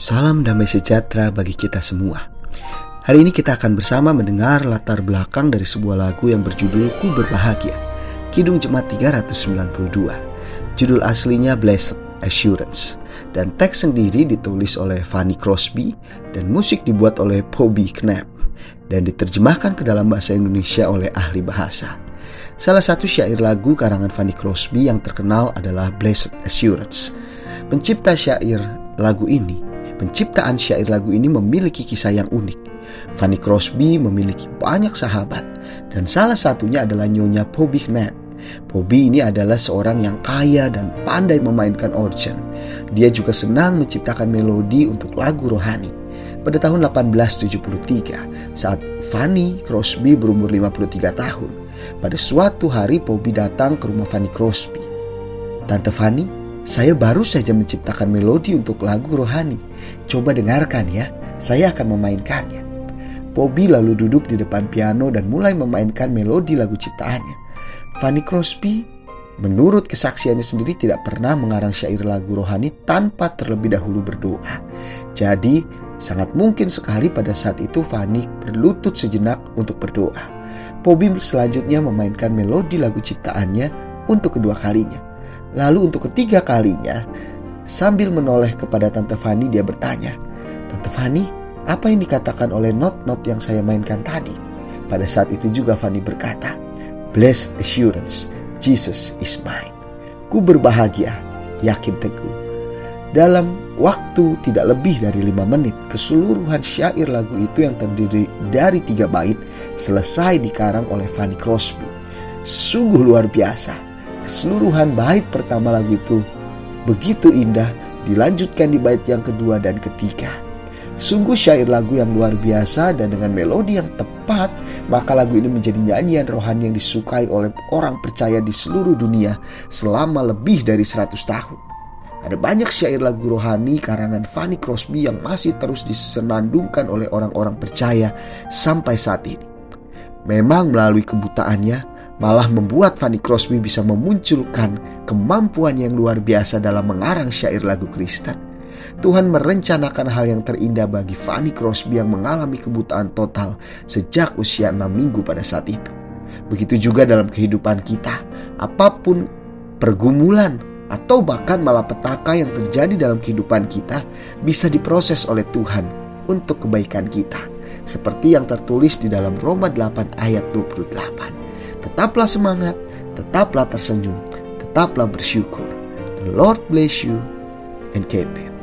Salam damai sejahtera bagi kita semua. Hari ini kita akan bersama mendengar latar belakang dari sebuah lagu yang berjudul Ku Berbahagia. Kidung Jemaat 392. Judul aslinya Blessed Assurance. Dan teks sendiri ditulis oleh Fanny Crosby dan musik dibuat oleh Bobby Knapp dan diterjemahkan ke dalam bahasa Indonesia oleh ahli bahasa. Salah satu syair lagu karangan Fanny Crosby yang terkenal adalah Blessed Assurance. Pencipta syair lagu ini Penciptaan syair lagu ini memiliki kisah yang unik. Fanny Crosby memiliki banyak sahabat dan salah satunya adalah Nyonya Bobby Knapp. Bobby ini adalah seorang yang kaya dan pandai memainkan organ. Dia juga senang menciptakan melodi untuk lagu rohani. Pada tahun 1873, saat Fanny Crosby berumur 53 tahun, pada suatu hari Bobby datang ke rumah Fanny Crosby. Tante Fanny, saya baru saja menciptakan melodi untuk lagu rohani. Coba dengarkan ya, saya akan memainkannya. Bobby lalu duduk di depan piano dan mulai memainkan melodi lagu ciptaannya. Fanny Crosby menurut kesaksiannya sendiri tidak pernah mengarang syair lagu rohani tanpa terlebih dahulu berdoa. Jadi, sangat mungkin sekali pada saat itu Fanny berlutut sejenak untuk berdoa. Bobby selanjutnya memainkan melodi lagu ciptaannya untuk kedua kalinya. Lalu untuk ketiga kalinya, sambil menoleh kepada Tante Fani dia bertanya, Tante Fani, apa yang dikatakan oleh not-not yang saya mainkan tadi? Pada saat itu juga Fani berkata, Blessed assurance, Jesus is mine. Ku berbahagia, yakin teguh. Dalam waktu tidak lebih dari lima menit, keseluruhan syair lagu itu yang terdiri dari tiga bait selesai dikarang oleh Fanny Crosby. Sungguh luar biasa keseluruhan bait pertama lagu itu begitu indah dilanjutkan di bait yang kedua dan ketiga. Sungguh syair lagu yang luar biasa dan dengan melodi yang tepat, maka lagu ini menjadi nyanyian rohani yang disukai oleh orang percaya di seluruh dunia selama lebih dari 100 tahun. Ada banyak syair lagu rohani karangan Fanny Crosby yang masih terus disenandungkan oleh orang-orang percaya sampai saat ini. Memang melalui kebutaannya, malah membuat Fanny Crosby bisa memunculkan kemampuan yang luar biasa dalam mengarang syair lagu Kristen. Tuhan merencanakan hal yang terindah bagi Fanny Crosby yang mengalami kebutaan total sejak usia 6 minggu pada saat itu. Begitu juga dalam kehidupan kita, apa pun pergumulan atau bahkan malapetaka yang terjadi dalam kehidupan kita bisa diproses oleh Tuhan untuk kebaikan kita. Seperti yang tertulis di dalam Roma 8 ayat 28. Tetaplah semangat, tetaplah tersenyum, tetaplah bersyukur. The Lord bless you and keep you.